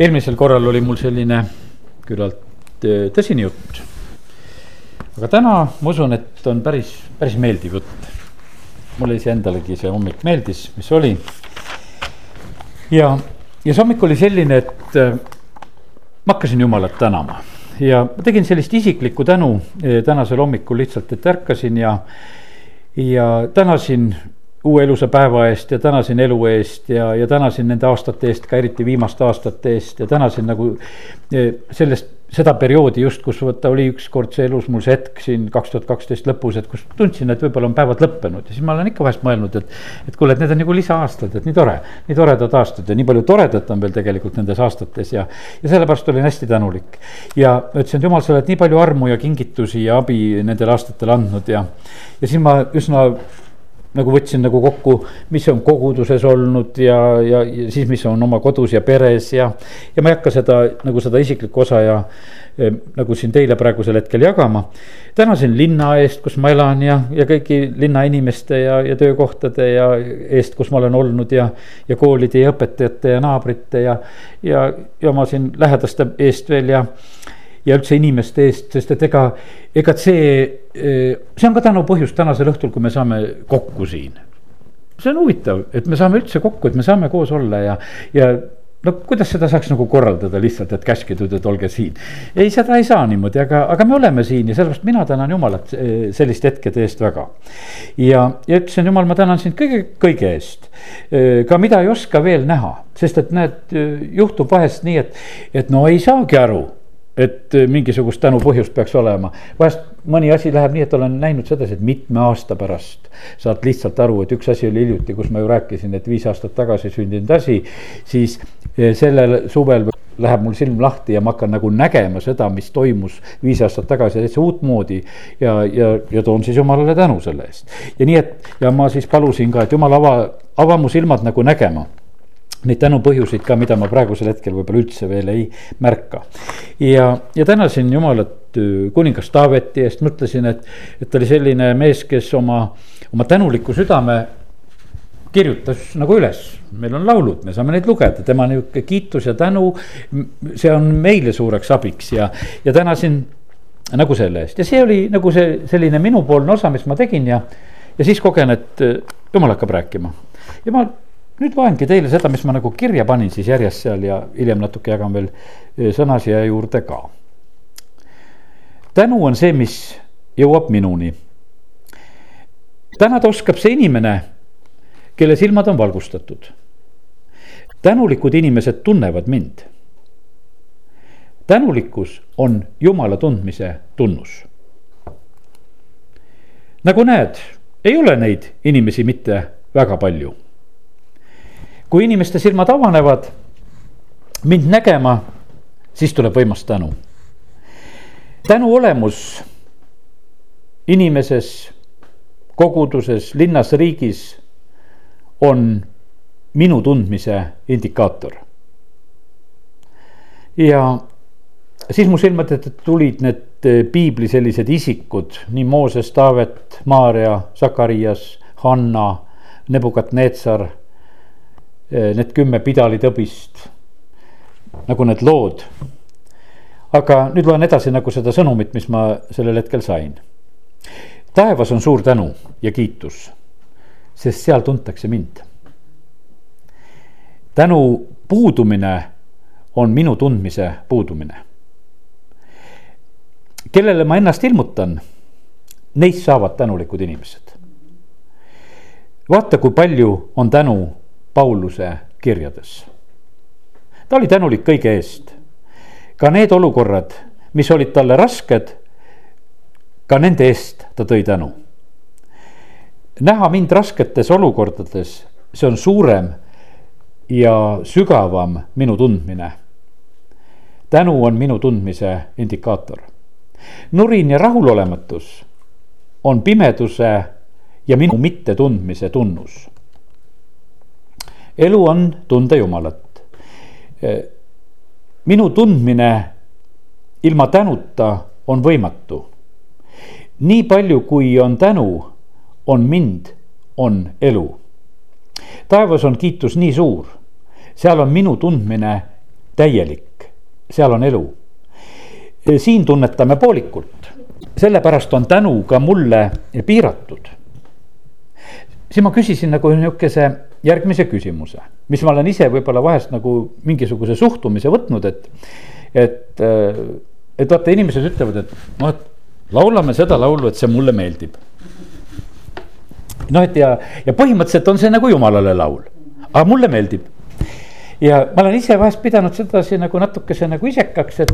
eelmisel korral oli mul selline küllalt äh, tõsine jutt. aga täna ma usun, et on päris, päris meeldiv jutt. mulle iseendalegi see hommik meeldis, mis oli. ja, ja see hommik oli selline, et äh, ma hakkasin Jumalat tänama ja ma tegin sellist isiklikku tänu äh, tänasel hommikul lihtsalt, et ärkasin ja, ja tänasin uue elusa päeva eest ja tänasin elu eest ja, ja tänasin nende aastate eest, ka eriti viimaste aastate eest ja tänasin nagu eh, sellest, seda perioodi just, kus vaata oli ükskord see elus mul see hetk siin kaks tuhat kaksteist lõpus, et kus tundsin, et võib-olla on päevad lõppenud ja siis ma olen ikka vahest mõelnud, et. et kuule, et need on nagu lisaaastad, et nii tore, nii toredad aastad ja nii palju toredat on veel tegelikult nendes aastates ja. ja sellepärast olin hästi tänulik ja ütlesin, et jumal, sa oled nii palju armu ja kingitusi ja abi nendel aastatel andnud ja. ja siis ma üsna nagu võtsin nagu kokku, mis on koguduses olnud ja, ja, ja siis, mis on oma kodus ja peres ja. ja ma ei hakka seda nagu seda isiklikku osa ja eh, nagu siin teile praegusel hetkel jagama. tänasin linna eest, kus ma elan ja, ja kõigi linnainimeste ja, ja töökohtade ja eest, kus ma olen olnud ja. ja koolide ja õpetajate ja naabrite ja, ja, ja oma siin lähedaste eest veel ja ja üldse inimeste eest, sest et ega, ega see, eh, see on ka tänu põhjus tänasel õhtul, kui me saame kokku siin. see on huvitav, et me saame üldse kokku, et me saame koos olla ja, ja no kuidas seda saaks nagu korraldada lihtsalt, et käskidud, et olge siin. ei, seda ei saa niimoodi, aga, aga me oleme siin ja sellepärast mina tänan Jumalat eh, selliste hetkede eest väga. ja, ja ütlesin, Jumal, ma tänan sind kõige, kõige eest. Eh, ka mida ei oska veel näha, sest et näed, juhtub vahest nii, et, et no ei saagi aru et äh, mingisugust tänupõhjust peaks olema. vahest mõni asi läheb nii, et olen näinud sedasi, et mitme aasta pärast saad lihtsalt aru, et üks asi oli hiljuti, kus ma ju rääkisin, et viis aastat tagasi sündinud asi. siis äh, sellel suvel läheb mul silm lahti ja ma hakkan nagu nägema seda, mis toimus viis aastat tagasi täitsa uutmoodi. ja, ja, ja toon siis jumalale tänu selle eest. ja nii, et ja ma siis palusin ka, et jumal ava, ava mu silmad nagu nägema neid tänupõhjuseid ka, mida ma praegusel hetkel võib-olla üldse veel ei märka. ja, ja tänasin Jumalat kuningas Taaveti eest, mõtlesin, et, et ta oli selline mees, kes oma, oma tänuliku südame kirjutas nagu üles, meil on laulud, me saame neid lugeda, tema nihuke kiitus ja tänu. see on meile suureks abiks ja, ja tänasin nagu selle eest ja see oli nagu see selline minupoolne osa, mis ma tegin ja. ja siis kogen, et jumal hakkab rääkima ja ma nüüd loengi teile seda, mis ma nagu kirja panin siis järjest seal ja hiljem natuke jagan veel e, sõna siia juurde ka. tänu on see, mis jõuab minuni. tänada oskab see inimene, kelle silmad on valgustatud. tänulikud inimesed tunnevad mind. tänulikkus on Jumala tundmise tunnus. nagu näed, ei ole neid inimesi mitte väga palju kui inimeste silmad avanevad mind nägema, siis tuleb võimas tänu. tänu olemus inimeses, koguduses, linnas, riigis on minu tundmise indikaator. ja siis mu silmad ette tulid need piibli sellised isikud, nii Mooses, Taavet, Maarja, Sakarias, Hanna, Nebukat-Neetsar Eh, need kümme pidalitõbist, nagu need lood. aga nüüd loen edasi nagu seda sõnumit, mis ma sellel hetkel sain. taevas on suur tänu ja kiitus, sest seal tuntakse mind. tänu puudumine on minu tundmise puudumine. kellele ma ennast ilmutan, neist saavad tänulikud inimesed. vaata, kui palju on tänu Pauluse kirjades. ta oli tänulik kõige eest. ka need olukorrad, mis olid talle rasked, ka nende eest ta tõi tänu. näha mind rasketes olukordades, see on suurem ja sügavam minu tundmine. tänu on minu tundmise indikaator. nurin ja rahulolematus on pimeduse ja minu mittetundmise tunnus elu on tunda Jumalat. minu tundmine ilma tänuta on võimatu. nii palju, kui on tänu, on mind, on elu. taevas on kiitus nii suur, seal on minu tundmine täielik, seal on elu. siin tunnetame poolikult, sellepärast on tänu ka mulle piiratud. Siis ma küsisin nagu nihukese järgmise küsimuse, mis ma olen ise võib-olla vahest nagu mingisuguse suhtumise võtnud, et, et, et vaata, inimesed ütlevad, et noh, et laulame seda laulu, et see mulle meeldib. noh, et ja, ja põhimõtteliselt on see nagu jumalale laul, aga mulle meeldib ja ma olen ise vahest pidanud sedasi nagu natukese nagu isekaks, et,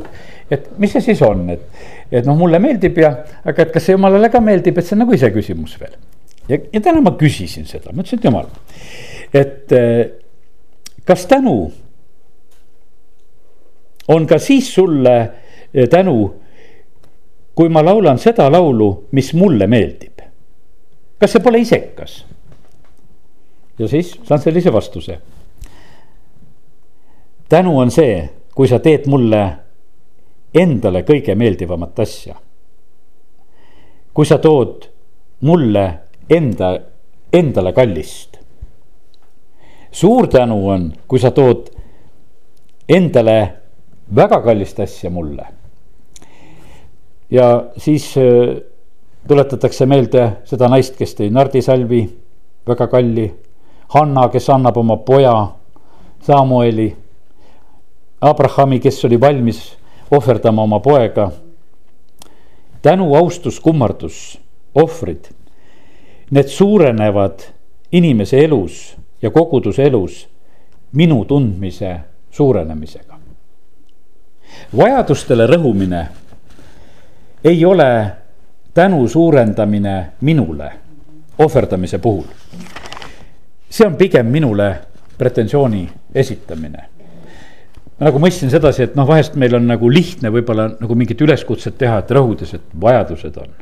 et mis see siis on, et, et noh, mulle meeldib ja, aga et kas see jumalale ka meeldib, et see on nagu iseküsimus veel. Ja, ja täna ma küsisin seda, ma ütlesin, et jumal, et eh, kas tänu on ka siis sulle eh, tänu, kui ma laulan seda laulu, mis mulle meeldib. kas see pole isekas? ja siis saan sellise vastuse tänu on see, kui sa teed mulle endale kõige meeldivamat asja. kui sa tood mulle enda, endale kallist. suur tänu on, kui sa tood endale väga kallist asja mulle. ja siis äh, tuletatakse meelde seda naist, kes tõi nardisalvi, väga kalli. Hanna, kes annab oma poja Samueli Abrahami, kes oli valmis ohverdama oma poega. tänu, austus, kummardus, ohvrid, need suurenevad inimese elus ja koguduse elus minu tundmise suurenemisega. vajadustele rõhumine ei ole tänu suurendamine minule ohverdamise puhul. see on pigem minule pretensiooni esitamine ma nagu mõistsin sedasi, et noh, vahest meil on nagu lihtne võib-olla nagu mingit üleskutset teha, et rõhudes, et vajadused on.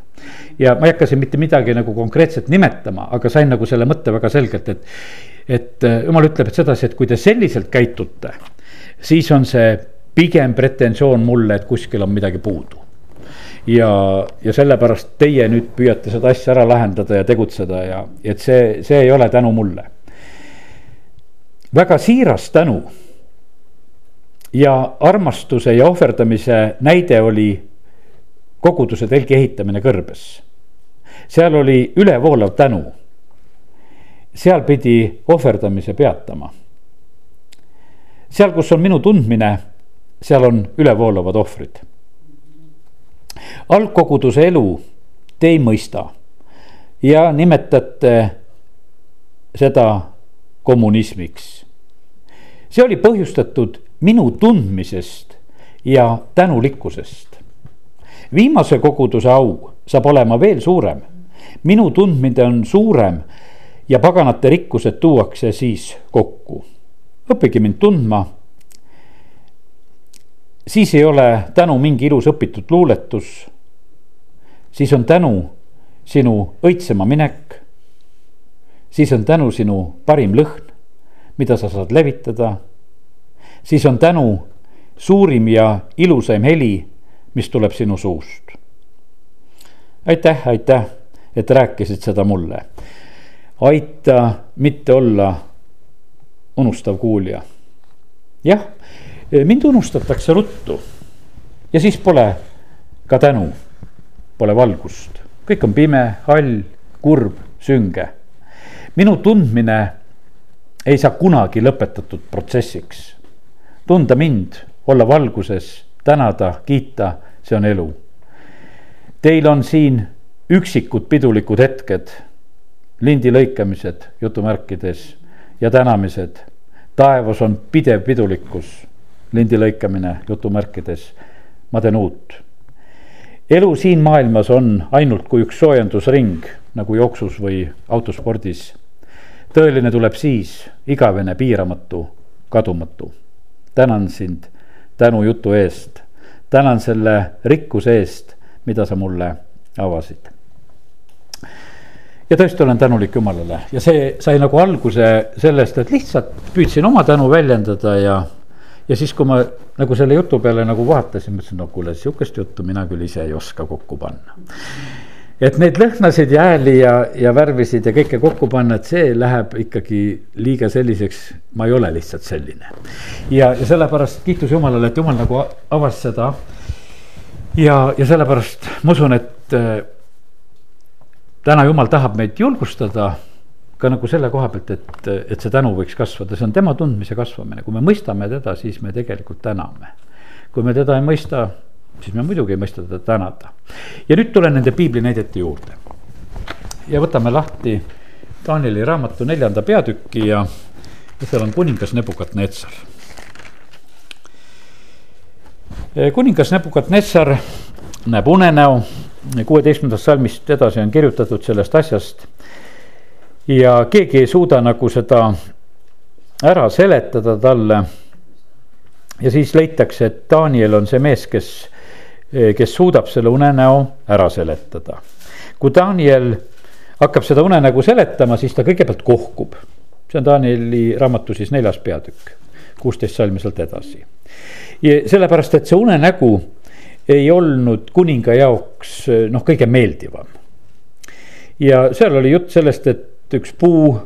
Ja ma ei hakka siin mitte midagi nagu konkreetselt nimetama, aga sain nagu selle mõtte väga selgelt, et. et äh, jumal ütleb, et sedasi, et kui te selliselt käitute, siis on see pigem pretensioon mulle, et kuskil on midagi puudu ja, ja sellepärast teie nüüd püüate seda asja ära lahendada ja tegutseda ja, et see, see ei ole tänu mulle. väga siiras tänu ja armastuse ja ohverdamise näide oli koguduse telgi ehitamine kõrbes. seal oli ülevoolav tänu. seal pidi ohverdamise peatama. seal, kus on minu tundmine, seal on ülevoolavad ohvrid. algkoguduse elu te ei mõista ja nimetate seda kommunismiks. see oli põhjustatud minu tundmisest ja tänulikkusest. Viimase koguduse au saab olema veel suurem. minu tundmine on suurem ja paganate rikkused tuuakse siis kokku. õppige mind tundma. siis ei ole tänu mingi ilus õpitud luuletus. siis on tänu sinu õitsema minek. siis on tänu sinu parim lõhn, mida sa saad levitada siis on tänu suurim ja ilusaim heli, mis tuleb sinu suust. aitäh, aitäh, et rääkisid seda mulle. aita mitte olla unustav kuulja. jah, mind unustatakse ruttu ja siis pole ka tänu, pole valgust, kõik on pime, hall, kurb, sünge. minu tundmine ei saa kunagi lõpetatud protsessiks tunda mind, olla valguses, tänada, kiita, see on elu. Teil on siin üksikud pidulikud hetked, lindi lõikamised jutumärkides ja tänamised. taevas on pidev pidulikkus, lindi lõikamine jutumärkides, ma teen uut. elu siin maailmas on ainult kui üks soojendusring nagu jooksus või autospordis. tõeline tuleb siis, igavene, piiramatu, kadumatu tänan sind tänujutu eest. tänan selle rikkuse eest, mida sa mulle avasid. ja tõesti olen tänulik Jumalale ja see sai nagu alguse sellest, et lihtsalt püüdsin oma tänu väljendada ja, ja siis, kui ma nagu selle jutu peale nagu vaatasin, mõtlesin, no kuule, sihukest juttu mina küll ise ei oska kokku panna et neid lõhnasid ja hääli ja, ja värvisid ja kõike kokku panna, et see läheb ikkagi liiga selliseks, ma ei ole lihtsalt selline. ja, ja sellepärast kiitus Jumalale, et Jumal nagu avas seda. ja, ja sellepärast ma usun, et äh, täna Jumal tahab meid julgustada ka nagu selle koha pealt, et, et see tänu võiks kasvada, see on tema tundmise kasvamine, kui me mõistame teda, siis me tegelikult täname. kui me teda ei mõista, siis me muidugi ei mõista teda tänada. ja nüüd tulen nende piiblinäidete juurde. ja võtame lahti Danieli raamatu neljanda peatüki ja, ja seal on kuningas Nebukadnetsar. kuningas Nebukadnetsar näeb unenäo, kuueteistkümnendast salmist edasi on kirjutatud sellest asjast. ja keegi ei suuda nagu seda ära seletada talle ja siis leitakse, et Daniel on see mees, kes Eh, kes suudab selle unenäo ära seletada. kui Daniel hakkab seda unenägu seletama, siis ta kõigepealt kohkub. see on Danieli raamatu siis neljas peatükk, kuusteist salmi sealt edasi. sellepärast, et see unenägu ei olnud kuninga jaoks eh, noh, kõige meeldivam. ja seal oli jutt sellest, et üks puu,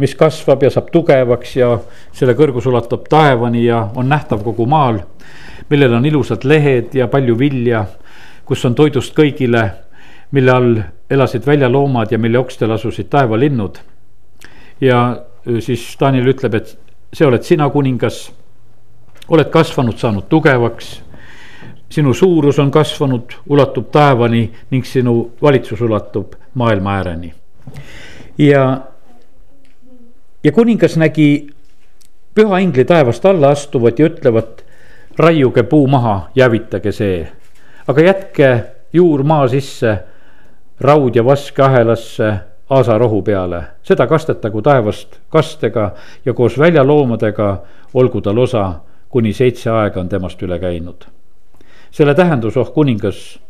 mis kasvab ja saab tugevaks ja selle kõrgus ulatub taevani ja on nähtav kogu maal millel on ilusad lehed ja palju vilja, kus on toidust kõigile, mille all elasid väljaloomad ja mille okstel asusid taevalinnud. ja siis Daniel ütleb, et see oled sina, kuningas, oled kasvanud, saanud tugevaks sinu suurus on kasvanud, ulatub taevani ning sinu valitsus ulatub maailma ääreni. ja, ja kuningas nägi püha ingli taevast alla astuvat ja ütlevat, raiuge puu maha, jäävitage see. aga jätke juur maa sisse, raud ja vaske ahelasse aasarohu peale, seda kastetagu taevast kastega ja koos väljaloomadega olgu tal osa, kuni seitse aega on temast üle käinud. selle tähendus, oh kuningas,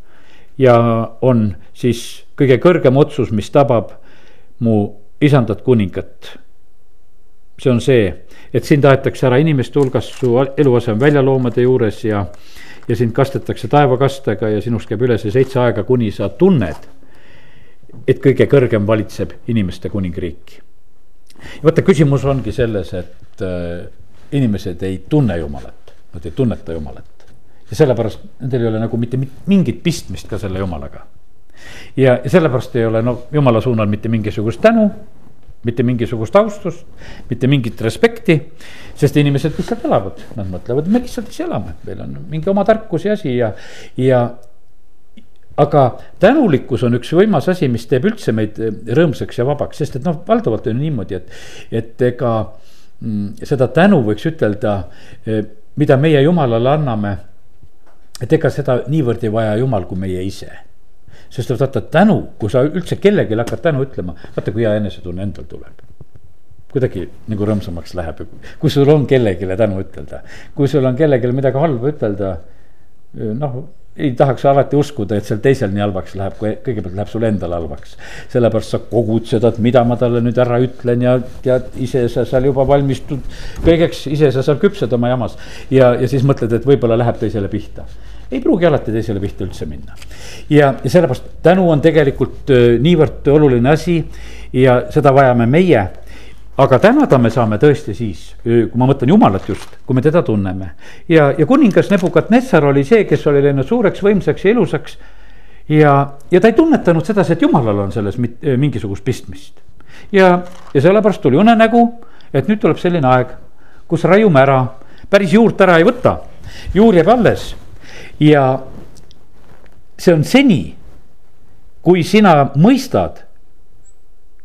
ja on siis kõige kõrgem otsus, mis tabab mu isandat kuningat. see on see et sind aetakse ära inimeste hulgast, su eluase on väljaloomade juures ja, ja sind kastetakse taevakastega ja sinust käib üle see seitse aega, kuni sa tunned, et kõige kõrgem valitseb inimeste kuningriiki. ja vaata, küsimus ongi selles, et äh, inimesed ei tunne Jumalat, nad ei tunneta Jumalat. ja sellepärast nendel ei ole nagu mitte mingit pistmist ka selle Jumalaga. ja, ja sellepärast ei ole no Jumala suunal mitte mingisugust tänu mitte mingisugust austust, mitte mingit respekti, sest inimesed lihtsalt elavad, nad mõtlevad, me lihtsalt siis elame, meil on mingi oma tarkus ja asi ja, ja. aga tänulikkus on üks võimas asi, mis teeb üldse meid rõõmsaks ja vabaks, sest et noh, valdavalt on niimoodi, et, et ega mm, seda tänu võiks ütelda, eh, mida meie jumalale anname. et ega seda niivõrd ei vaja jumal kui meie ise sest et vaata tänu, kui sa üldse kellelegi hakkad tänu ütlema, vaata kui hea enesetunne endal tuleb kuidagi nagu rõõmsamaks läheb, kui sul on kellelegi tänu ütelda, kui sul on kellelegi midagi halba ütelda. noh, ei tahaks alati uskuda, et sel teisel nii halvaks läheb, kui kõigepealt läheb sul endal halvaks. sellepärast sa kogud seda, et mida ma talle nüüd ära ütlen ja tead, ise sa seal juba valmistud kõigeks, ise sa seal küpsed oma jamas. ja, ja siis mõtled, et võib-olla läheb teisele pihta ei pruugi alati teisele pihta üldse minna. ja, ja sellepärast tänu on tegelikult niivõrd oluline asi ja seda vajame meie. aga tänada me saame tõesti siis, kui ma mõtlen jumalat just, kui me teda tunneme. ja, ja kuningas Nebukadnessar oli see, kes oli läinud suureks, võimsaks ja ilusaks. ja, ja ta ei tunnetanud sedasi, et jumalal on selles mit, mingisugust pistmist. ja, ja sellepärast tuli unenägu, et nüüd tuleb selline aeg, kus raiume ära, päris juurt ära ei võta, juur jääb alles ja see on seni, kui sina mõistad,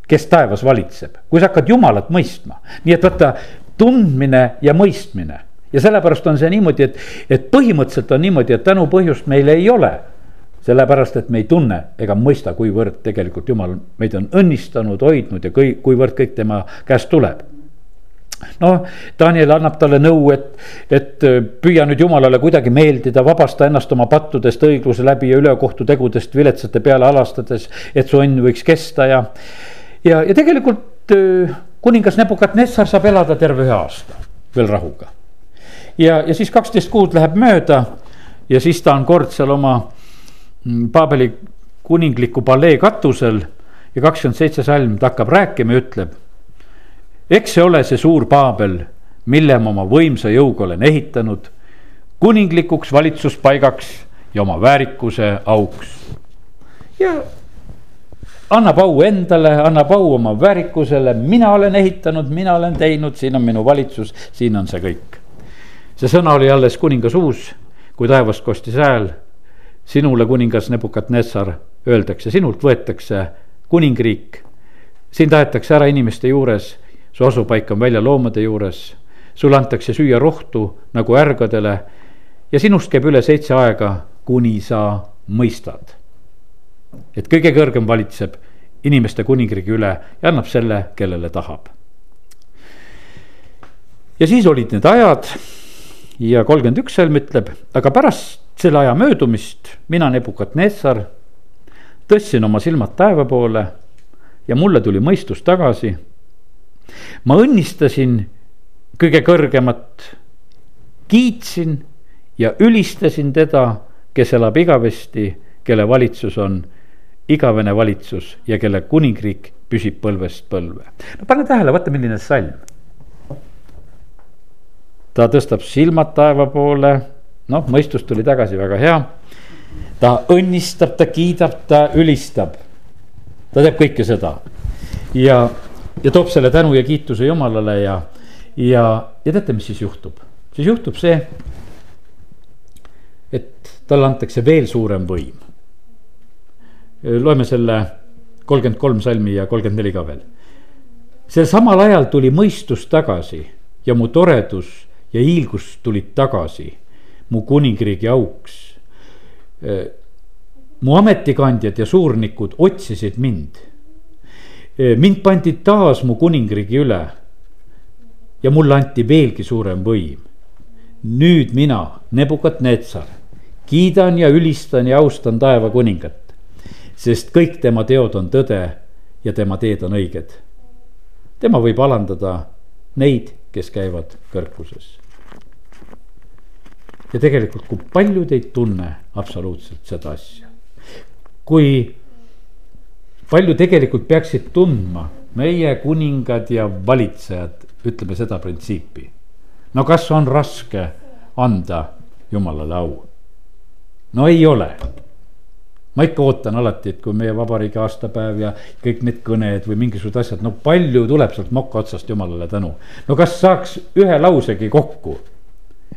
kes taevas valitseb, kui sa hakkad Jumalat mõistma, nii et vaata tundmine ja mõistmine. Ja sellepärast on see niimoodi, et, et põhimõtteliselt on niimoodi, et tänu põhjust meil ei ole. sellepärast, et me ei tunne ega mõista, kuivõrd tegelikult Jumal meid on õnnistanud, hoidnud ja kui, kuivõrd kõik tema käest tuleb noh, Daniel annab talle nõu, et, et äh, püüa nüüd jumalale kuidagi meeldida, vabasta ennast oma pattudest õigluse läbi ja ülekohtu tegudest viletsate peale alastades, et su õnn võiks kesta ja. ja, ja tegelikult äh, kuningas Nebukadnessar saab elada terve ühe aasta veel rahuga. ja, ja siis kaksteist kuud läheb mööda ja siis ta on kord seal oma mm, Paabeli kuningliku palee katusel ja kakskümmend seitse salm, ta hakkab rääkima ja ütleb. Eks see ole see suur Paabel, mille ma oma võimsa jõuga olen ehitanud kuninglikuks valitsuspaigaks ja oma väärikuse auks. ja annab au endale, annab au oma väärikusele, mina olen ehitanud, mina olen teinud, siin on minu valitsus, siin on see kõik. see sõna oli alles kuninga suus, kui taevast kostis hääl. sinule, kuningas Nebukadnessar, öeldakse, sinult võetakse kuningriik. sind aetakse ära inimeste juures, su asupaik on välja loomade juures. sulle antakse süüa rohtu nagu ärgadele ja sinust käib üle seitse aega, kuni sa mõistad et kõige kõrgem valitseb inimeste kuningriigi üle ja annab selle, kellele tahab. ja siis olid need ajad ja kolmkümmend üks salm ütleb, aga pärast selle aja möödumist mina, Nebukadnessar, tõstsin oma silmad taeva poole ja mulle tuli mõistus tagasi. Ma õnnistasin kõige kõrgemat, kiitsin ja ülistasin teda, kes elab igavesti, kelle valitsus on igavene valitsus ja kelle kuningriik püsib põlvest põlve. no pane tähele, vaata milline salm. ta tõstab silmad taeva poole, noh, mõistus tuli tagasi, väga hea. ta õnnistab, ta kiidab, ta ülistab. ta teeb kõike seda ja, ja toob selle tänu ja kiituse Jumalale ja, ja, ja teate, mis siis juhtub? siis juhtub see, et talle antakse veel suurem võim loeme selle kolmkümmend kolm salmi ja kolmkümmend neli ka veel. sel samal ajal tuli mõistus tagasi ja mu toredus ja hiilgus tulid tagasi mu kuningriigi auks. mu ametikandjad ja suurnikud otsisid mind. Mind pandi taas mu kuningriigi üle. ja mulle anti veelgi suurem võim. nüüd mina, Nebukadnetsar, kiidan ja ülistan ja austan taeva kuningat sest kõik tema teod on tõde ja tema teed on õiged. tema võib alandada neid, kes käivad kõrguses. ja tegelikult, kui paljud ei tunne absoluutselt seda asja. kui palju tegelikult peaksid tundma meie kuningad ja valitsejad, ütleme seda printsiipi. no kas on raske anda jumalale au? no ei ole ma ikka ootan alati, et kui meie vabariigi aastapäev ja kõik need kõned või mingisugused asjad, no palju tuleb sealt moka otsast jumalale tänu. no kas saaks ühe lausegi kokku?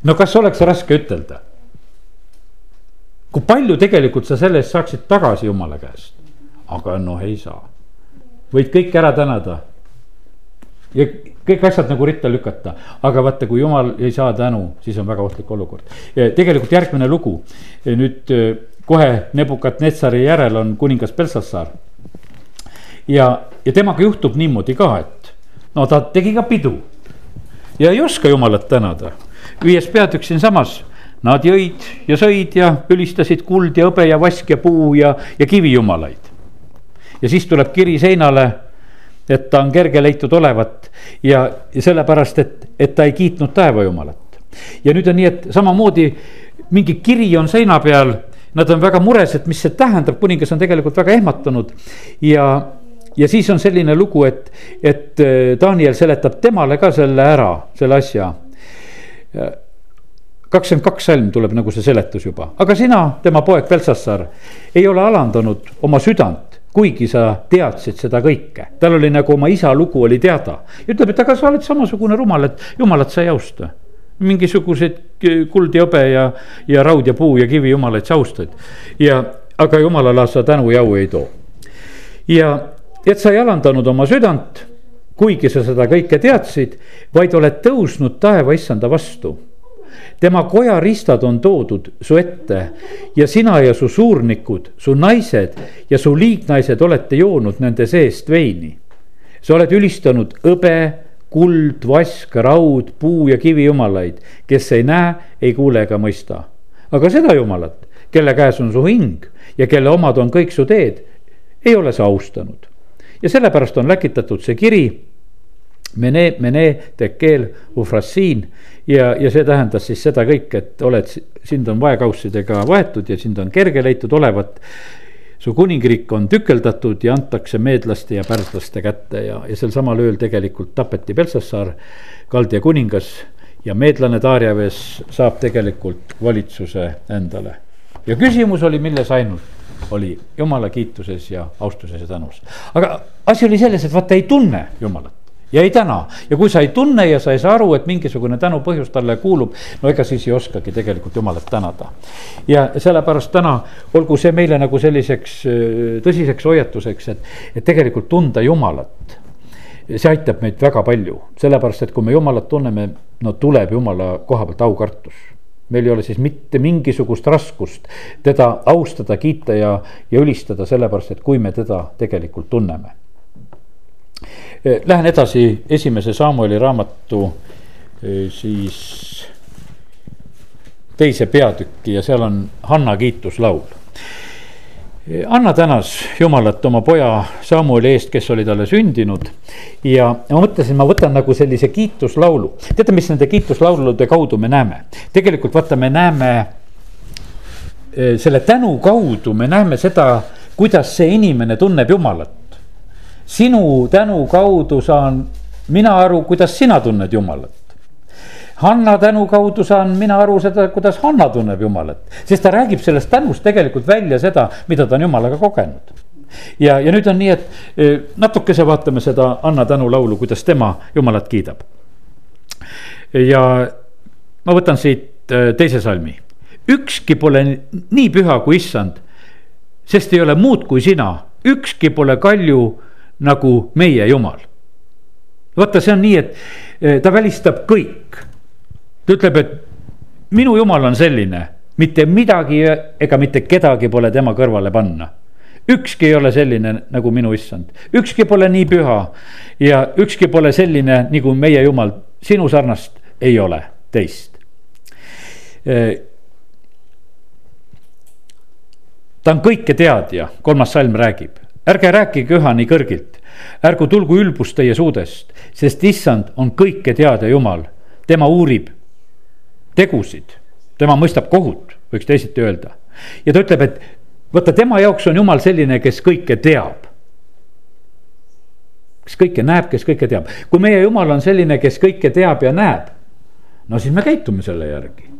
no kas oleks raske ütelda? kui palju tegelikult sa selle eest saaksid tagasi jumala käest? Aga noh, ei saa. võid kõike ära tänada. ja kõik asjad nagu ritta lükata, aga vaata, kui jumal ei saa tänu, siis on väga ohtlik olukord. tegelikult järgmine lugu nüüd kohe Nebukadnetsari järel on kuningas Belsassar. ja, ja temaga juhtub niimoodi ka, et no ta tegi ka pidu ja ei oska jumalat tänada. viies peatükk siinsamas, nad jõid ja sõid ja ülistasid kuld ja hõbe ja vask ja puu ja, ja kivijumalaid. Ja siis tuleb kiri seinale, et ta on kerge leitud olevat. Ja, ja sellepärast, et, et ta ei kiitnud taevajumalat. ja nüüd on nii, et samamoodi mingi kiri on seina peal. Nad on väga mures, et mis see tähendab, kuningas on tegelikult väga ehmatanud ja ja siis on selline lugu, et, et äh, Daniel seletab temale ka selle ära, selle asja. kakskümmend kaks salm tuleb nagu see seletus juba, aga sina, tema poeg Belsassar, ei ole alandanud oma südant kuigi sa teadsid seda kõike, tal oli nagu oma isa lugu oli teada. ütleb, et aga sa oled samasugune rumal, et jumalat sa ei austa mingisuguseid kuld ja hõbe ja, ja raud ja puu ja kivi jumalaid sa austad. ja, aga jumalale sa tänu ja au ei too. ja, et sa ei alandanud oma südant, kuigi sa seda kõike teadsid, vaid oled tõusnud taeva issanda vastu. Tema koja ristad on toodud su ette ja sina ja su suurnikud, su naised ja su liignaised olete joonud nende seest veini. sa oled ülistanud hõbe kuld, vask, raud, puu ja kivijumalaid, kes ei näe, ei kuule ega mõista. aga seda jumalat, kelle käes on su hing ja kelle omad on kõik su teed, ei ole sa austanud. ja sellepärast on läkitatud see kiri. Mene, mene, tekel, ufrassiin ja, ja see tähendas siis seda kõike, et oled, sind on vaekaussidega vaetud ja sind on kerge leitud olevat su kuningriik on tükeldatud ja antakse meedlaste ja pärslaste kätte ja, ja sel samal ööl tegelikult tapeti Belsassar, Kaldia kuningas ja meedlane Darjaves saab tegelikult valitsuse endale. ja küsimus oli milles ainult, oli jumala kiituses ja austuses ja tänus. aga asi oli selles, et vaata ei tunne jumalat ja ei täna ja kui sa ei tunne ja sa ei saa aru, et mingisugune tänupõhjus talle kuulub, no ega siis ei oskagi tegelikult jumalat tänada. ja sellepärast täna olgu see meile nagu selliseks tõsiseks hoiatuseks, et, et tegelikult tunda jumalat. see aitab meid väga palju, sellepärast et kui me jumalat tunneme, no tuleb jumala koha pealt aukartus meil ei ole siis mitte mingisugust raskust teda austada, kiita ja, ja ülistada, sellepärast et kui me teda tegelikult tunneme lähen edasi esimese Samueli raamatu eh, siis teise peatükki ja seal on Hanna kiituslaul. Eh, Anna tänas Jumalat oma poja Samueli eest, kes oli talle sündinud. ja ma mõtlesin, ma võtan nagu sellise kiituslaulu, teate, mis nende kiituslaulude kaudu me näeme? tegelikult vaata, me näeme selle tänu kaudu, me näeme seda, kuidas see inimene tunneb Jumalat sinu tänu kaudu saan mina aru, kuidas sina tunned Jumalat. Hanna tänu kaudu saan mina aru seda, kuidas Hanna tunneb Jumalat, sest ta räägib sellest tänust tegelikult välja seda, mida ta on Jumalaga kogenud. ja, ja nüüd on nii, et e, natukese vaatame seda Anna tänulaulu, kuidas tema Jumalat kiidab. ja ma võtan siit e, teise salmi, ükski pole nii püha kui issand, sest ei ole muud kui sina, ükski pole kalju nagu meie jumal. vaata, see on nii, et eh, ta välistab kõik. ta ütleb, et minu jumal on selline, mitte midagi ega mitte kedagi pole tema kõrvale panna ükski ei ole selline nagu minu issand, ükski pole nii püha ja ükski pole selline nagu meie jumal, sinu sarnast ei ole teist. Eh, ta on kõiketeadja, kolmas salm räägib ärge rääkige üha nii kõrgilt, ärgu tulgu ülbus teie suudest, sest issand on kõike teada Jumal, tema uurib tegusid, tema mõistab kohut, võiks teisiti öelda. ja ta ütleb, et vaata, tema jaoks on Jumal selline, kes kõike teab. kes kõike näeb, kes kõike teab, kui meie Jumal on selline, kes kõike teab ja näeb, no siis me käitume selle järgi.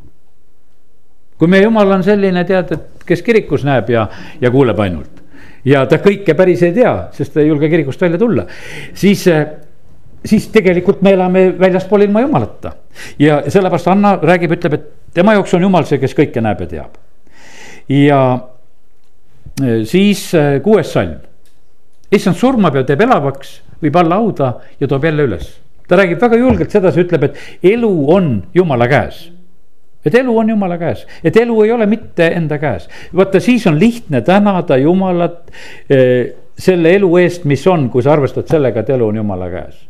kui meie Jumal on selline, tead, et kes kirikus näeb ja, ja kuuleb ainult ja ta kõike päris ei tea, sest ta ei julge kirikust välja tulla, siis eh, siis tegelikult me elame väljaspool ilma jumalata. ja sellepärast Anna räägib, ütleb, et tema jaoks on jumal see, kes kõike näeb ja teab. ja eh, siis eh, kuues salm. issand surmab ja teeb elavaks, viib alla hauda ja toob jälle üles. ta räägib väga julgelt sedasi, ütleb, et elu on jumala käes et elu on jumala käes, et elu ei ole mitte enda käes. vaata, siis on lihtne tänada jumalat eh, selle elu eest, mis on, kui sa arvestad sellega, et elu on jumala käes.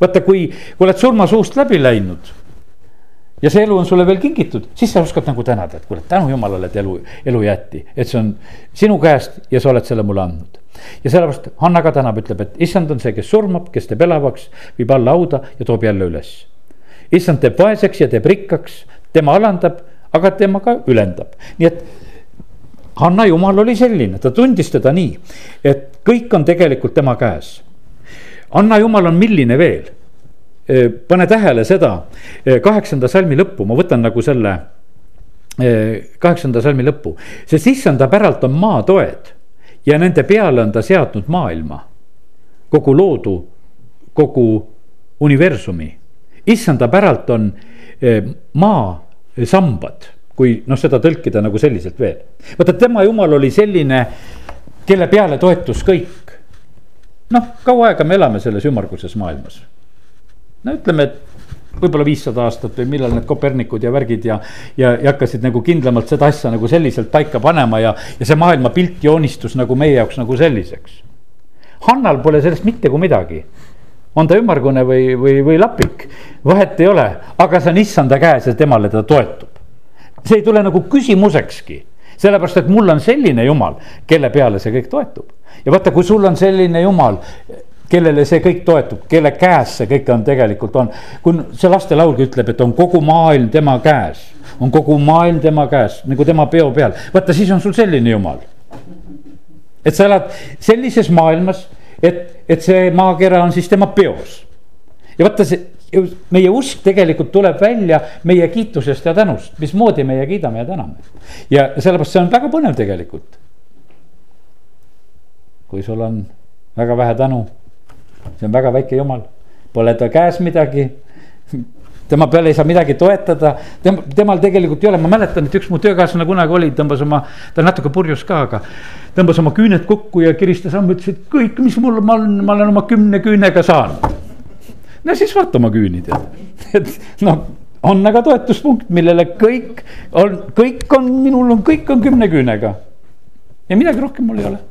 vaata, kui, kui oled surmasuust läbi läinud ja see elu on sulle veel kingitud, siis sa oskad nagu tänada, et kuule, tänu jumalale, et elu, elu jäeti, et see on sinu käest ja sa oled selle mulle andnud. ja sellepärast Hanna ka tänab, ütleb, et issand on see, kes surmab, kes teeb elavaks, viib alla hauda ja toob jälle üles. issand teeb vaeseks ja teeb rikkaks, tema alandab, aga tema ka ülendab, nii et Hanna jumal oli selline, ta tundis teda nii, et kõik on tegelikult tema käes. Anna jumal on milline veel? pane tähele seda kaheksanda salmi lõppu, ma võtan nagu selle kaheksanda salmi lõppu, sest issanda päralt on maatoed ja nende peale on ta seadnud maailma, kogu loodu, kogu universumi. issanda päralt on maa sambad, kui noh, seda tõlkida nagu selliselt veel. vaata, tema jumal oli selline, kelle peale toetus kõik. noh, kaua aega me elame selles ümmarguses maailmas? no ütleme, et võib-olla viissada aastat või millal need Kopernikud ja värgid ja, ja, ja hakkasid nagu kindlamalt seda asja nagu selliselt paika panema ja, ja see maailmapilt joonistus nagu meie jaoks nagu selliseks. Hannal pole sellest mitte kui midagi on ta ümmargune või, või, või lapik, vahet ei ole, aga see on issanda käes ja temale ta toetub. see ei tule nagu küsimusekski, sellepärast et mul on selline jumal, kelle peale see kõik toetub. ja vaata, kui sul on selline jumal, kellele see kõik toetub, kelle käes see kõik on tegelikult on. kui see lastelaulgi ütleb, et on kogu maailm tema käes, on kogu maailm tema käes nagu tema peo peal, vaata siis on sul selline jumal et sa elad sellises maailmas, et, et see maakera on siis tema peos. ja vaata see, meie usk tegelikult tuleb välja meie kiitusest ja tänust, mismoodi meie kiidame ja täname. ja sellepärast see on väga põnev tegelikult. kui sul on väga vähe tänu, see on väga väike jumal, pole ta käes midagi tema peale ei saa midagi toetada, tema, temal tegelikult ei ole, ma mäletan, et üks mu töökaaslane kunagi oli, tõmbas oma, ta natuke purjus ka, aga. tõmbas oma küüned kokku ja kiristas sammu, ütles, et kõik, mis mul, ma olen, ma olen oma kümne küünega saanud. no siis vaata oma küüni tead, et noh on aga toetuspunkt, millele kõik on, kõik on, minul on, kõik on kümne küünega. ja midagi rohkem mul ei ole.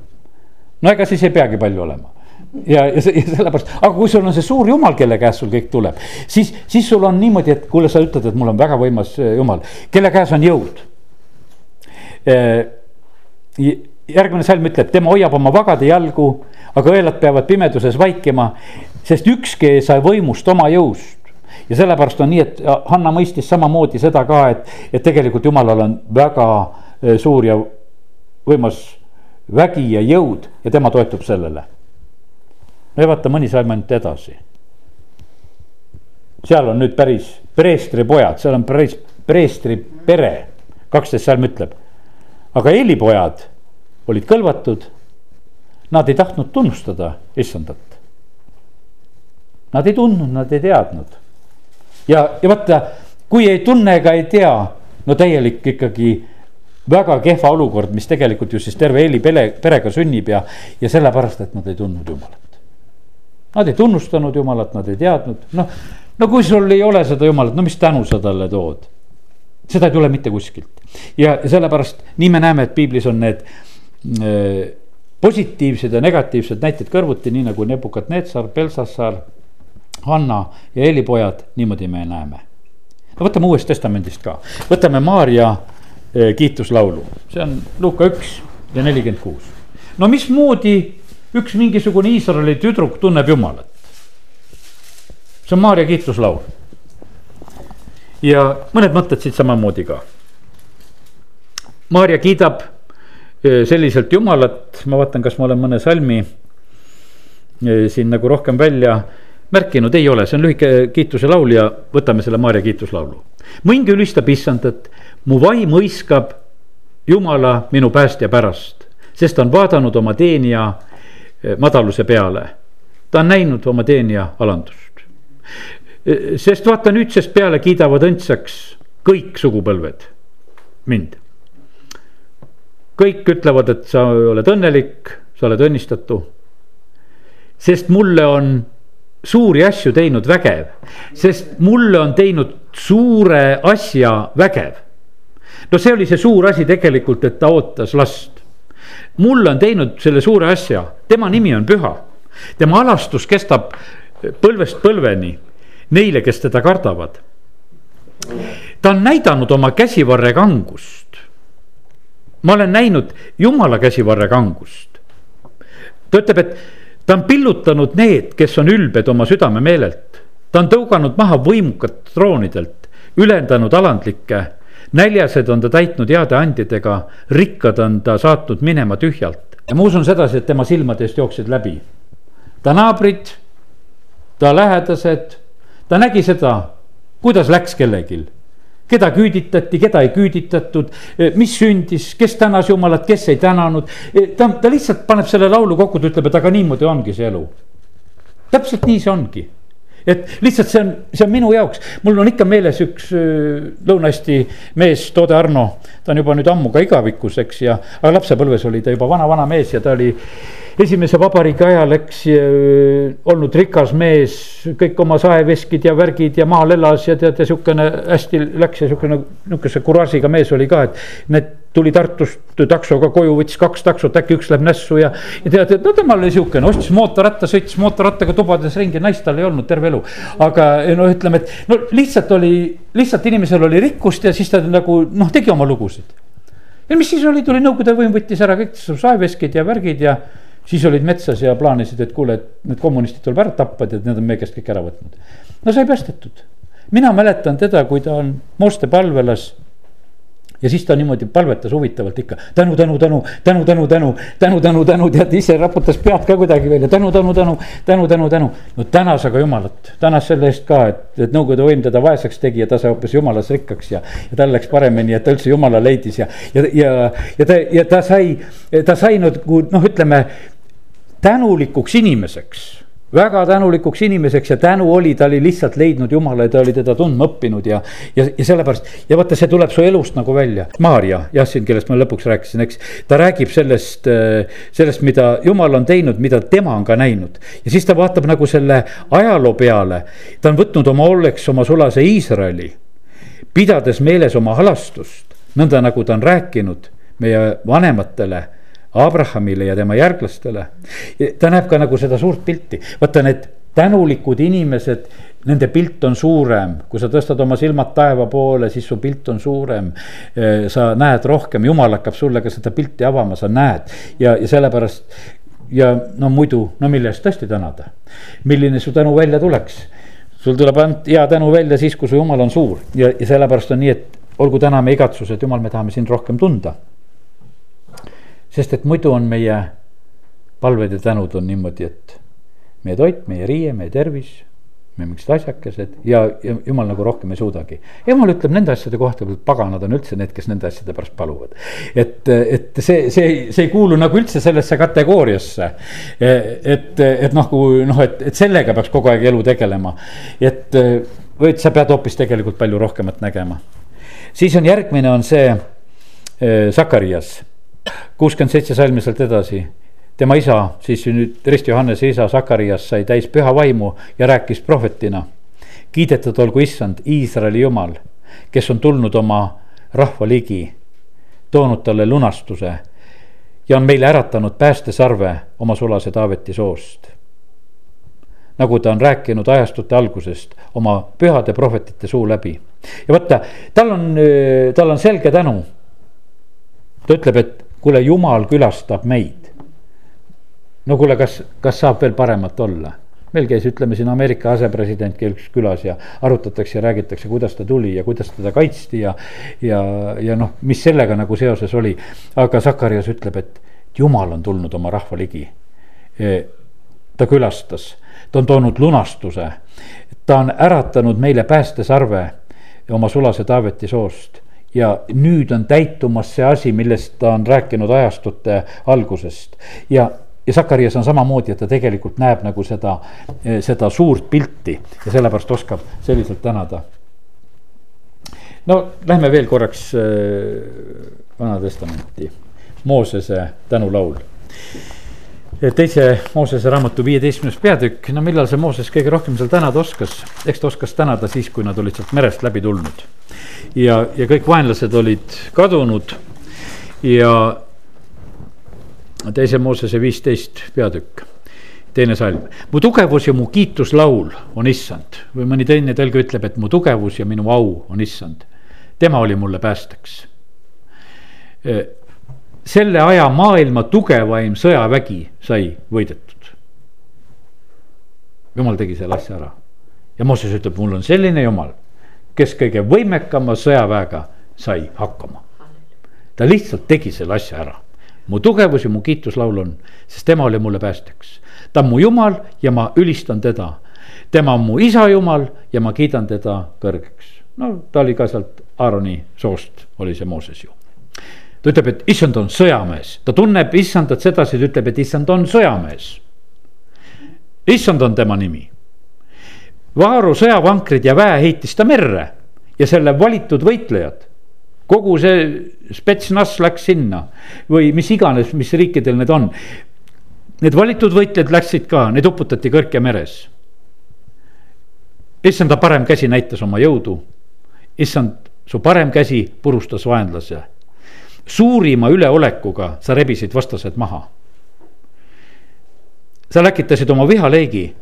no ega siis ei peagi palju olema ja, ja, ja sellepärast, aga kui sul on see suur jumal, kelle käest sul kõik tuleb, siis, siis sul on niimoodi, et kuule, sa ütled, et mul on väga võimas äh, jumal, kelle käes on jõud. Äh, järgmine salm ütleb, tema hoiab oma vagade jalgu, aga õelad peavad pimeduses vaikima, sest ükski ei saa võimust oma jõust. Ja sellepärast on nii, et Hanna mõistis samamoodi seda ka, et, et tegelikult jumalal on väga äh, suur ja võimas vägi ja jõud ja tema toetub sellele no ja vaata mõni salm ainult edasi. seal on nüüd päris preestri pojad, seal on päris preestri pere, kaksteist salm ütleb. aga Eeli pojad olid kõlvatud. Nad ei tahtnud tunnustada issandat. Nad ei tundnud, nad ei teadnud. ja, ja vaata, kui ei tunne ega ei tea, no täielik ikkagi väga kehva olukord, mis tegelikult ju siis terve Eeli pere, perega sünnib ja, ja sellepärast, et nad ei tundnud Jumalat. Nad ei tunnustanud Jumalat, nad ei teadnud, noh, no kui sul ei ole seda Jumalat, no mis tänu sa talle tood? seda ei tule mitte kuskilt ja sellepärast nii me näeme, et piiblis on need äh, positiivsed ja negatiivsed näited kõrvuti, nii nagu Nebukadnetsar, Belsassar, Hanna ja Eeli pojad, niimoodi me näeme. no võtame Uuest Testamendist ka, võtame Maarja äh, kiituslaulu, see on Luuka üks ja nelikümmend kuus. no mismoodi üks mingisugune Iisraeli tüdruk tunneb Jumalat. see on Maarja kiituslaul. ja mõned mõtted siit samamoodi ka. Maarja kiidab e, selliselt Jumalat, ma vaatan, kas ma olen mõne salmi e, siin nagu rohkem välja märkinud, ei ole, see on lühike kiituse laul ja võtame selle Maarja kiituslaulu. mõing ülistab issandat, mu vaim hõiskab Jumala minu päästja pärast, sest ta on vaadanud oma teenija madaluse peale. ta on näinud oma teenija alandust. Eh, sest vaata nüüdsest peale kiidavad õndsaks kõik sugupõlved mind. kõik ütlevad, et sa oled õnnelik, sa oled õnnistatu. sest mulle on suuri asju teinud vägev, sest mulle on teinud suure asja vägev. no see oli see suur asi tegelikult, et ta ootas last mulle on teinud selle suure asja, tema nimi on püha. tema alastus kestab põlvest põlveni neile, kes teda kardavad. ta on näidanud oma käsivarre kangust. ma olen näinud jumala käsivarre kangust. ta ütleb, et ta on pillutanud need, kes on ülbed oma südamemeelelt. ta on tõuganud maha võimukad troonidelt, ülendanud alandlikke näljased on ta täitnud heade andjadega, rikkad on ta saatnud minema tühjalt. ja ma usun sedasi, et tema silmadest jooksid läbi ta naabrid, ta lähedased, ta nägi seda, kuidas läks kellelgi keda küüditati, keda ei küüditatud, mis sündis, kes tänas jumalat, kes ei tänanud. ta, ta lihtsalt paneb selle laulu kokku, ta ütleb, et aga niimoodi ongi see elu. täpselt nii see ongi et lihtsalt see on, see on minu jaoks, mul on ikka meeles üks Lõuna-Eesti mees, Toode Arno. ta on juba nüüd ammu ka igavikus, eks, ja, aga lapsepõlves oli ta juba vana-vana mees ja ta oli esimese vabariigi ajal, eks äh, olnud rikas mees, kõik oma saeveskid ja värgid ja maal elas ja tead ja sihukene hästi läks ja sihukene nihukese kuraažiga mees oli ka, et need tuli Tartust taksoga koju, võttis kaks taksot, äkki üks läheb nässu ja, ja tead, et no temal oli sihukene, ostis mootorratta, sõitis mootorrattaga tubades ringi, naist tal ei olnud terve elu. aga no ütleme, et no lihtsalt oli, lihtsalt inimesel oli rikkust ja siis ta nagu noh, tegi oma lugusid. ja mis siis oli, tuli Nõukogude võim, võttis ära kõik saeveskid ja värgid ja siis olid metsas ja plaanisid, et kuule, et need kommunistid tuleb ära tappa, et need on meie käest kõik ära võtnud. no sai päästetud, mina mäletan teda, kui ta on Mooste palvelas ja siis ta niimoodi palvetas huvitavalt ikka tänu, tänu, tänu, tänu, tänu, tänu, tänu, tänu, tänu, tead ise raputas pead ka kuidagi välja, tänu, tänu, tänu, tänu, tänu, tänu. no tänas aga jumalat, tänas selle eest ka, et, et Nõukogude võim teda vaeseks tegi ja ta sai hoopis jumalas rikkaks ja, ja tal läks paremini, et ta üldse jumala leidis ja, ja, ja, ja ta, ja ta sai, ta sai nagu noh, ütleme tänulikuks inimeseks väga tänulikuks inimeseks ja tänu oli, ta oli lihtsalt leidnud Jumala ja ta oli teda tundma õppinud ja. ja, ja sellepärast ja vaata, see tuleb su elust nagu välja. Maarja, jah, siin, kellest ma lõpuks rääkisin, eks. ta räägib sellest, sellest, mida Jumal on teinud, mida tema on ka näinud. ja siis ta vaatab nagu selle ajaloo peale. ta on võtnud oma olleks oma sulase Iisraeli, pidades meeles oma halastust, nõnda nagu ta on rääkinud meie vanematele Abrahamile ja tema järglastele. ta näeb ka nagu seda suurt pilti, vaata need tänulikud inimesed, nende pilt on suurem, kui sa tõstad oma silmad taeva poole, siis su pilt on suurem. sa näed rohkem, jumal hakkab sulle ka seda pilti avama, sa näed ja, ja sellepärast ja no muidu, no mille eest tõesti tänada. milline su tänu välja tuleks? sul tuleb ainult hea tänu välja siis, kui su jumal on suur ja, ja sellepärast on nii, et olgu täna meie igatsus, et jumal, me tahame sind rohkem tunda sest et muidu on meie palved ja tänud on niimoodi, et meie toit, meie riie, meie tervis, me mingid asjakesed ja, ja jumal nagu rohkem ei suudagi. jumal ütleb nende asjade kohta, paganad on üldse need, kes nende asjade pärast paluvad. et, et see, see, see ei kuulu nagu üldse sellesse kategooriasse. et, et noh, kui noh, et, et sellega peaks kogu aeg elu tegelema, et või et sa pead hoopis tegelikult palju rohkemat nägema. siis on järgmine on see Sakarias kuuskümmend seitse salmi sealt edasi. tema isa, siis nüüd Rist Johannese isa Sakarias sai täis püha vaimu ja rääkis prohvetina. kiidetud olgu issand, Iisraeli jumal, kes on tulnud oma rahva ligi, toonud talle lunastuse ja on meile äratanud päästesarve oma sulase Taaveti soost. nagu ta on rääkinud ajastute algusest oma pühade prohvetite suu läbi. ja vaata, tal on, tal on selge tänu. ta ütleb, et kuule, jumal külastab meid. no kuule, kas, kas saab veel paremat olla? meil käis, ütleme siin Ameerika asepresident käis külas ja arutatakse ja räägitakse, kuidas ta tuli ja kuidas teda kaitsti ja. ja, ja noh, mis sellega nagu seoses oli. aga Sakarias ütleb, et jumal on tulnud oma rahva ligi. E, ta külastas, ta on toonud lunastuse, ta on äratanud meile päästesarve oma sulase Taaveti soost ja nüüd on täitumas see asi, millest ta on rääkinud ajastute algusest ja ja Sakarias on samamoodi, et ta tegelikult näeb nagu seda, seda suurt pilti ja sellepärast oskab selliselt tänada. no lähme veel korraks äh, Vana Testamenti, Moosese tänulaul. Teise Moosese raamatu viieteistkümnes peatükk, no millal see Mooses kõige rohkem seal tänada oskas, eks ta oskas tänada siis, kui nad olid sealt merest läbi tulnud ja, ja kõik vaenlased olid kadunud ja teise Moosese viisteist peatükk, teine salm. mu tugevus ja mu kiituslaul on issand või mõni teine tõlge ütleb, et mu tugevus ja minu au on issand. tema oli mulle päästeks. Selle aja maailma tugevaim sõjavägi sai võidetud. jumal tegi selle asja ära ja Mooses ütleb, mul on selline jumal kes kõige võimekama sõjaväega sai hakkama. ta lihtsalt tegi selle asja ära. mu tugevus ja mu kiituslaul on, sest tema oli mulle päästeks. ta on mu jumal ja ma ülistan teda. tema on mu isa jumal ja ma kiidan teda kõrgeks. no ta oli ka sealt Aaroni soost, oli see Mooses ju ta ütleb, et issand on sõjamees, ta tunneb issandat sedasi, ta ütleb, et issand on sõjamees. issand on tema nimi Vaaru sõjavankrid ja väe heitis ta merre ja selle valitud võitlejad. kogu see spetsnaz läks sinna või mis iganes, mis riikidel need on. Need valitud võitlejad läksid ka, need uputati Kõrke meres. issanda parem käsi näitas oma jõudu. issand, su parem käsi purustas vaenlase. Suurima üleolekuga sa rebisid vastased maha. sa läkitasid oma vihaleegi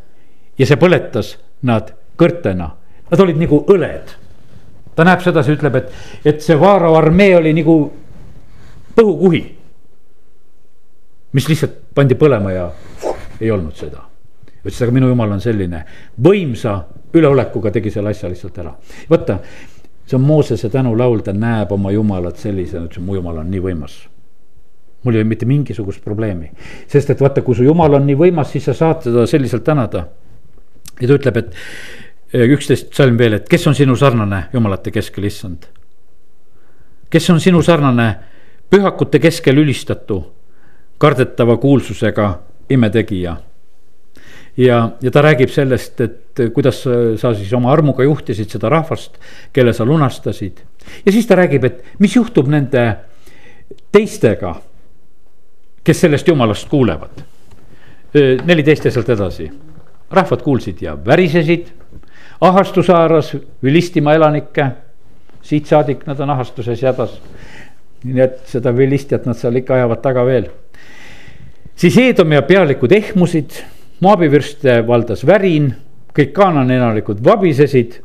ja see põletas nad kõrtena, nad olid nagu õled. ta näeb sedasi, ütleb, et, et see Vaarao armee oli nagu põhukuhi. mis lihtsalt pandi põlema ja ei olnud seda. ütles, aga minu jumal on selline võimsa üleolekuga tegi selle asja lihtsalt ära. vaata, see on Moosese tänulaul, ta näeb oma jumalat sellisena, ütles, mu jumal on nii võimas mul ei ole mitte mingisugust probleemi, sest et vaata, kui su jumal on nii võimas, siis sa saad teda selliselt tänada. ja ta ütleb, et eh, üksteist salm veel, et kes on sinu sarnane jumalate keskel, issand. kes on sinu sarnane pühakute keskel ülistatu, kardetava kuulsusega imetegija ja, ja ta räägib sellest, et kuidas sa siis oma armuga juhtisid seda rahvast, kelle sa lunastasid. ja siis ta räägib, et mis juhtub nende teistega, kes sellest jumalast kuulevad. neliteist ja sealt edasi, rahvad kuulsid ja värisesid, ahastus haaras Vilistima elanikke, siit saadik nad on ahastuses hädas. nii et seda Vilistjat nad seal ikka ajavad taga veel. siis Eedomia pealikud ehmusid Moabi vürste valdas värin, kõik Kaanani elanikud vabisesid.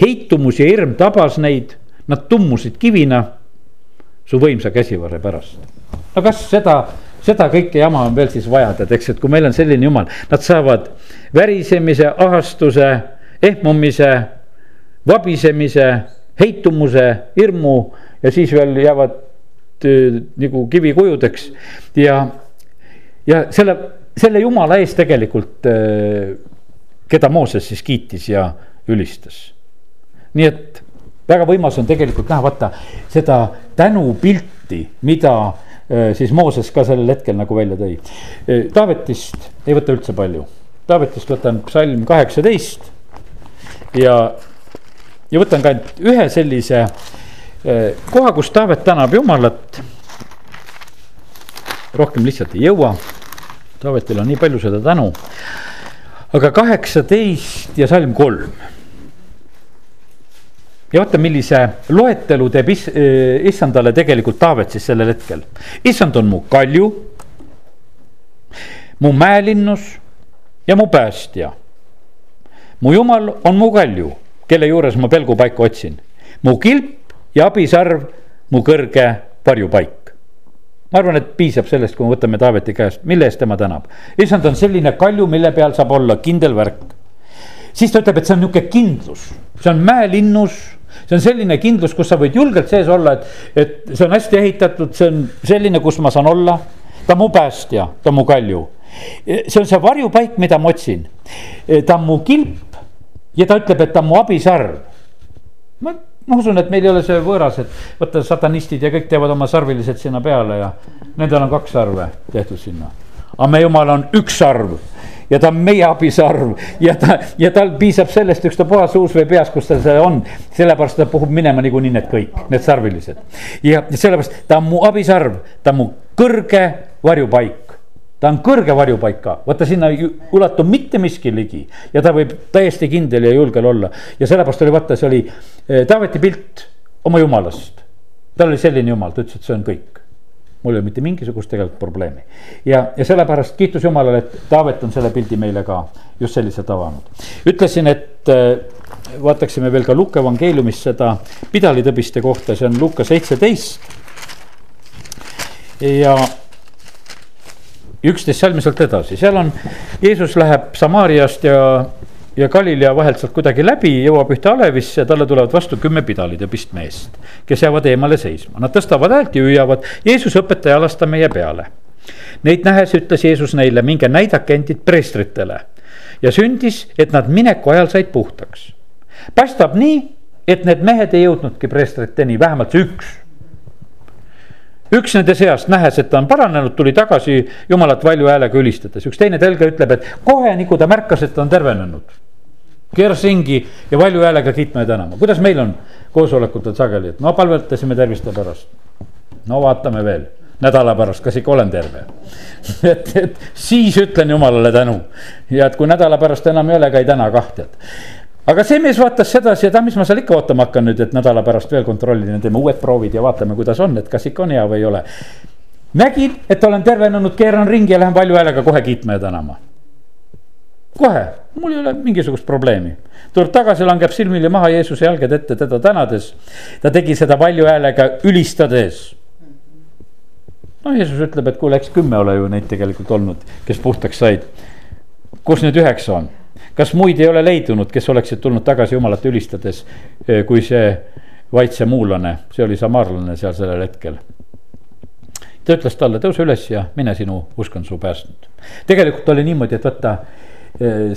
heitumus ja hirm tabas neid, nad tummusid kivina su võimsa käsivarre pärast. no kas seda, seda kõike jama on veel siis vaja, tead, eks, et kui meil on selline jumal, nad saavad värisemise, ahastuse, ehmumise, vabisemise, heitumuse, hirmu ja siis veel jäävad äh, nagu kivikujudeks ja, ja selle selle jumala eest tegelikult, äh, keda Mooses siis kiitis ja ülistas. nii et väga võimas on tegelikult näha, vaata seda tänupilti, mida äh, siis Mooses ka sellel hetkel nagu välja tõi. Äh, Taavetist ei võta üldse palju, Taavetist võtan psalm kaheksateist ja, ja võtan ka ainult ühe sellise koha, kus Taavet tänab Jumalat. rohkem lihtsalt ei jõua Taavetil on nii palju seda tänu. aga kaheksateist ja salm kolm. ja vaata, millise loetelu teeb is, eh, issandale tegelikult Taavet siis sellel hetkel. issand on mu kalju, mu mäelinnus ja mu päästja. mu jumal on mu kalju, kelle juures ma pelgupaiku otsin. mu kilp ja abisarv, mu kõrge varjupaik ma arvan, et piisab sellest, kui me võtame Taaveti käest, mille eest tema tänab. issand on selline kalju, mille peal saab olla kindel värk. siis ta ütleb, et see on nihuke kindlus, see on mäelinnus see on selline kindlus, kus sa võid julgelt sees olla, et, et see on hästi ehitatud, see on selline, kus ma saan olla. ta on mu päästja, ta on mu kalju. see on see varjupaik, mida ma otsin. ta on mu kilp ja ta ütleb, et ta on mu abisarv. ma ma usun, et meil ei ole see võõras, et vaata satanistid ja kõik teevad oma sarvilised sinna peale ja nendel on kaks sarve tehtud sinna. aga meie jumal on üks sarv ja ta on meie abisarv ja ta, ja tal piisab sellest, ükstapuha suus või peas, kus tal see on. sellepärast ta puhub minema niikuinii need kõik, need sarvilised. ja sellepärast ta on mu abisarv, ta on mu kõrge varjupaik ta on kõrge varjupaika, vaata sinna ei ulatu mitte miski ligi ja ta võib täiesti kindel ja julgel olla. ja sellepärast oli vaata, see oli eh, Taaveti pilt oma jumalast. tal oli selline jumal, ta ütles, et see on kõik. mul ei ole mitte mingisugust tegelikult probleemi. ja, ja sellepärast kiitus Jumalale, et Taavet on selle pildi meile ka just selliselt avanud. ütlesin, et eh, vaataksime veel ka Luuke evangeeliumis seda pidalitõbiste kohta, see on Luuka seitseteist. ja üksteist salmi sealt edasi, seal on, Jeesus läheb Samaariast ja, ja Galilea vahelt sealt kuidagi läbi, jõuab ühte alevisse ja talle tulevad vastu kümme pidalid ja pistmeest. kes jäävad eemale seisma, nad tõstavad häält ja hüüavad, Jeesus õpetaja, lasta meie peale. Neid nähes ütles Jeesus neile, minge näidake endid preestritele. ja sündis, et nad mineku ajal said puhtaks. paistab nii, et need mehed ei jõudnudki preestriteni, vähemalt see üks üks nende seast, nähes, et ta on paranenud, tuli tagasi jumalat valju häälega ülistades, üks teine telge ütleb, et kohe nagu ta märkas, et ta on tervenenud. keeras ringi ja valju häälega kiitma ja tänama, kuidas meil on? Koosolekutel sageli, et no palvetasime terviste pärast. no vaatame veel. Nädala pärast, kas ikka olen terve? Et, et siis ütlen jumalale tänu. Ja et kui nädala pärast enam ei ole, ka ei täna kah tead aga see mees vaatas sedasi, et ah, mis ma seal ikka ootama hakkan nüüd, et nädala pärast veel kontrollin ja teeme uued proovid ja vaatame, kuidas on, et kas ikka on hea või ei ole. nägin, et olen tervenenud, keeran ringi ja lähen valju häälega kohe kiitma ja tänama. kohe, mul ei ole mingisugust probleemi. tuleb tagasi, langeb silmili maha Jeesuse jalgade ette teda tänades. ta tegi seda valju häälega ülistades. no Jeesus ütleb, et kuule, eks kümme ole ju neid tegelikult olnud, kes puhtaks said. kus nüüd üheksa on? Kas muid ei ole leidunud, kes oleksid tulnud tagasi Jumalat ülistades, eh, kui see vaid see oli samaarlane seal sellel hetkel ta ütles talle, tõuse üles ja mine, sinu usk on su päästnud. tegelikult oli niimoodi, et vaata,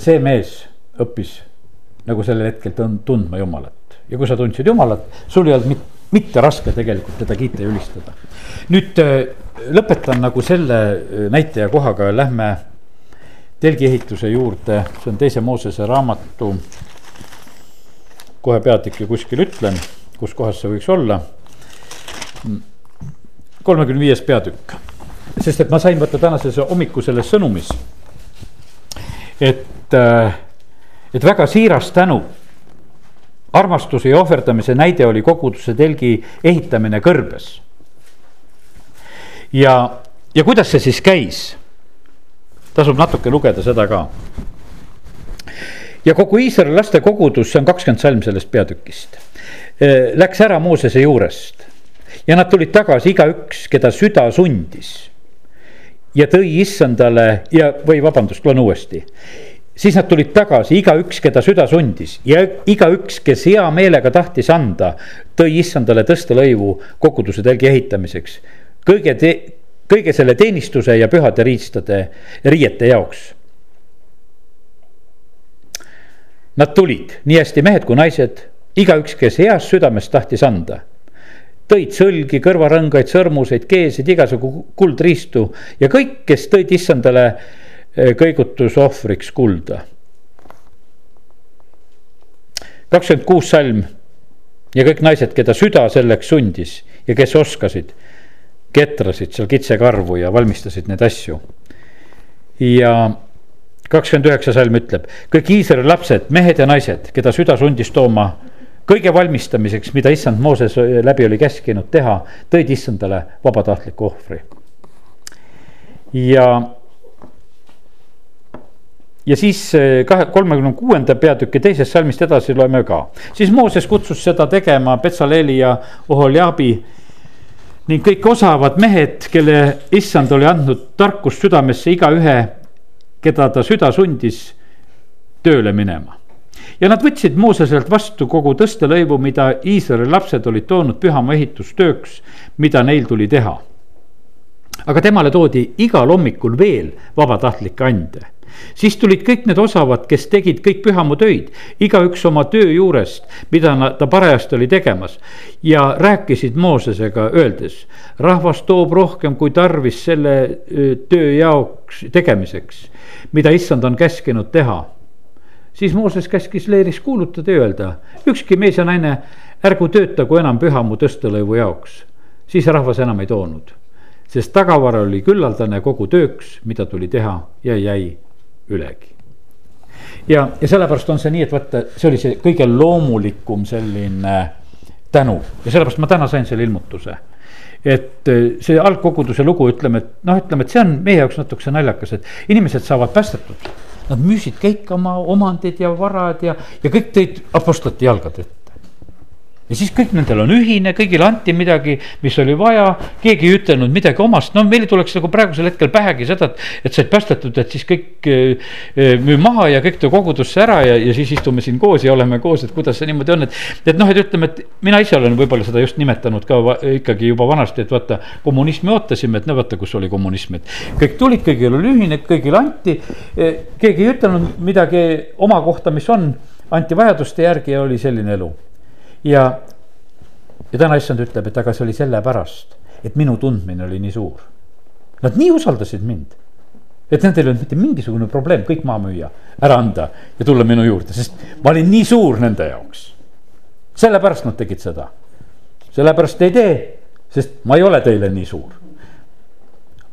see mees õppis nagu sellel hetkel tundma Jumalat ja kui sa tundsid Jumalat, sul ei olnud mitte, mitte raske tegelikult teda kiita ja ülistada. nüüd lõpetan nagu selle näitaja kohaga, lähme telgiehituse juurde, see on teise Moosese raamatu. kohe peatükki kuskil ütlen, kus kohas see võiks olla kolmekümne viies peatükk. sest et ma sain võtta tänases hommikuselles sõnumis. et, äh, et väga siiras tänu. armastuse ja ohverdamise näide oli koguduse telgi ehitamine kõrbes. ja, ja kuidas see siis käis? Tasub natuke lugeda seda ka ja kogu Iisraeli laste kogudus, see on kakskümmend salm sellest peatükist. Äh, läks ära Moosese juurest ja nad tulid tagasi igaüks, keda süda sundis. ja tõi issandale ja, või vabandust, loen uuesti siis nad tulid tagasi, igaüks, keda süda sundis ja igaüks, kes hea meelega tahtis anda, tõi issandale tõstelõivu koguduse telgi ehitamiseks. kõige te-, kõige selle teenistuse ja pühade riistade, riiete jaoks. Nad tulid, nii hästi mehed kui naised, igaüks, kes heast südamest tahtis anda tõid sõlgi, kõrvarõngaid, sõrmuseid, keesid, igasugu kuldriistu ja kõik, kes tõid issandale eh, kõigutusohvriks kulda. kakskümmend kuus salm ja kõik naised, keda süda selleks sundis ja kes oskasid, ketrasid seal kitsekarvu ja valmistasid neid asju. ja kakskümmend üheksa salm ütleb, kõik Iisraeli lapsed, mehed ja naised, keda süda sundis tooma kõige valmistamiseks, mida issand Mooses läbi oli käskinud teha, tõid issandale vabatahtliku ohvri. ja, ja siis eh, kahe, kolmekümne kuuenda peatüki teisest salmist edasi loeme ka. siis Mooses kutsus seda tegema Betsaleli ja Oholjabi ning kõik osavad mehed, kelle issand oli andnud tarkust südamesse igaühe, keda ta süda sundis tööle minema ja nad võtsid Mooseselt vastu kogu tõstelõivu, mida Iisraeli lapsed olid toonud pühamaa ehitustööks, mida neil tuli teha. aga temale toodi igal hommikul veel vabatahtlikke ande siis tulid kõik need osavad, kes tegid kõik pühamu töid, igaüks oma töö juurest, mida ta parajasti oli tegemas. ja rääkisid Moosesega öeldes, rahvas toob rohkem kui tarvis selle töö jaoks tegemiseks, mida issand on käskinud teha siis Mooses käskis leeris kuulutada ja öelda, ükski mees ja naine ärgu töötagu enam pühamu tõstelõivu jaoks. siis rahvas enam ei toonud, sest tagavara oli küllaldane kogu tööks, mida tuli teha ja jäi ülegi. ja, ja sellepärast on see nii, et vaata, see oli see kõige loomulikum selline tänu. Ja sellepärast ma täna sain selle ilmutuse. Et see algkoguduse lugu, ütleme, et noh, ütleme, et see on meie jaoks natukese naljakas, et inimesed saavad päästetud. Nad müüsid kõik oma omandid ja varad ja, ja kõik tõid apostlate jalgade ette ja siis kõik nendel on ühine, kõigile anti midagi, mis oli vaja, keegi ei ütelnud midagi omast, no meil tuleks nagu praegusel hetkel pähegi seda, et. et said päästetud, et siis kõik äh, müü maha ja kõik too kogudusse ära ja, ja siis istume siin koos ja oleme koos, et kuidas see niimoodi on, et. et noh, et ütleme, et mina ise olen võib-olla seda just nimetanud ka ikkagi juba vanasti, et vaata. kommunismi ootasime, et no vaata, kus oli kommunism, et kõik tulid, kõigil oli ühine, kõigile anti. keegi ei ütelnud midagi oma kohta, mis on, anti vajaduste järgi ja oli selline elu ja, ja täna issand ütleb, et aga see oli sellepärast, et minu tundmine oli nii suur. Nad nii usaldasid mind, et nendel ei olnud mitte mingisugune probleem kõik maha müüa, ära anda ja tulla minu juurde, sest ma olin nii suur nende jaoks. sellepärast nad tegid seda, sellepärast ei tee, sest ma ei ole teile nii suur.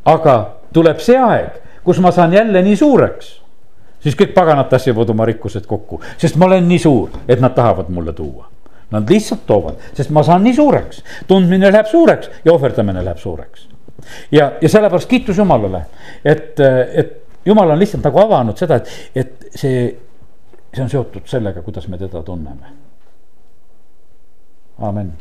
aga tuleb see aeg, kus ma saan jälle nii suureks siis kõik paganad tassivad oma rikkused kokku, sest ma olen nii suur, et nad tahavad mulle tuua Nad lihtsalt toovad, sest ma saan nii suureks, tundmine läheb suureks ja ohverdamine läheb suureks. ja, ja sellepärast kiitus Jumalale, et, et Jumal on lihtsalt nagu avanud seda, et, et see, see on seotud sellega, kuidas me teda tunneme. amin.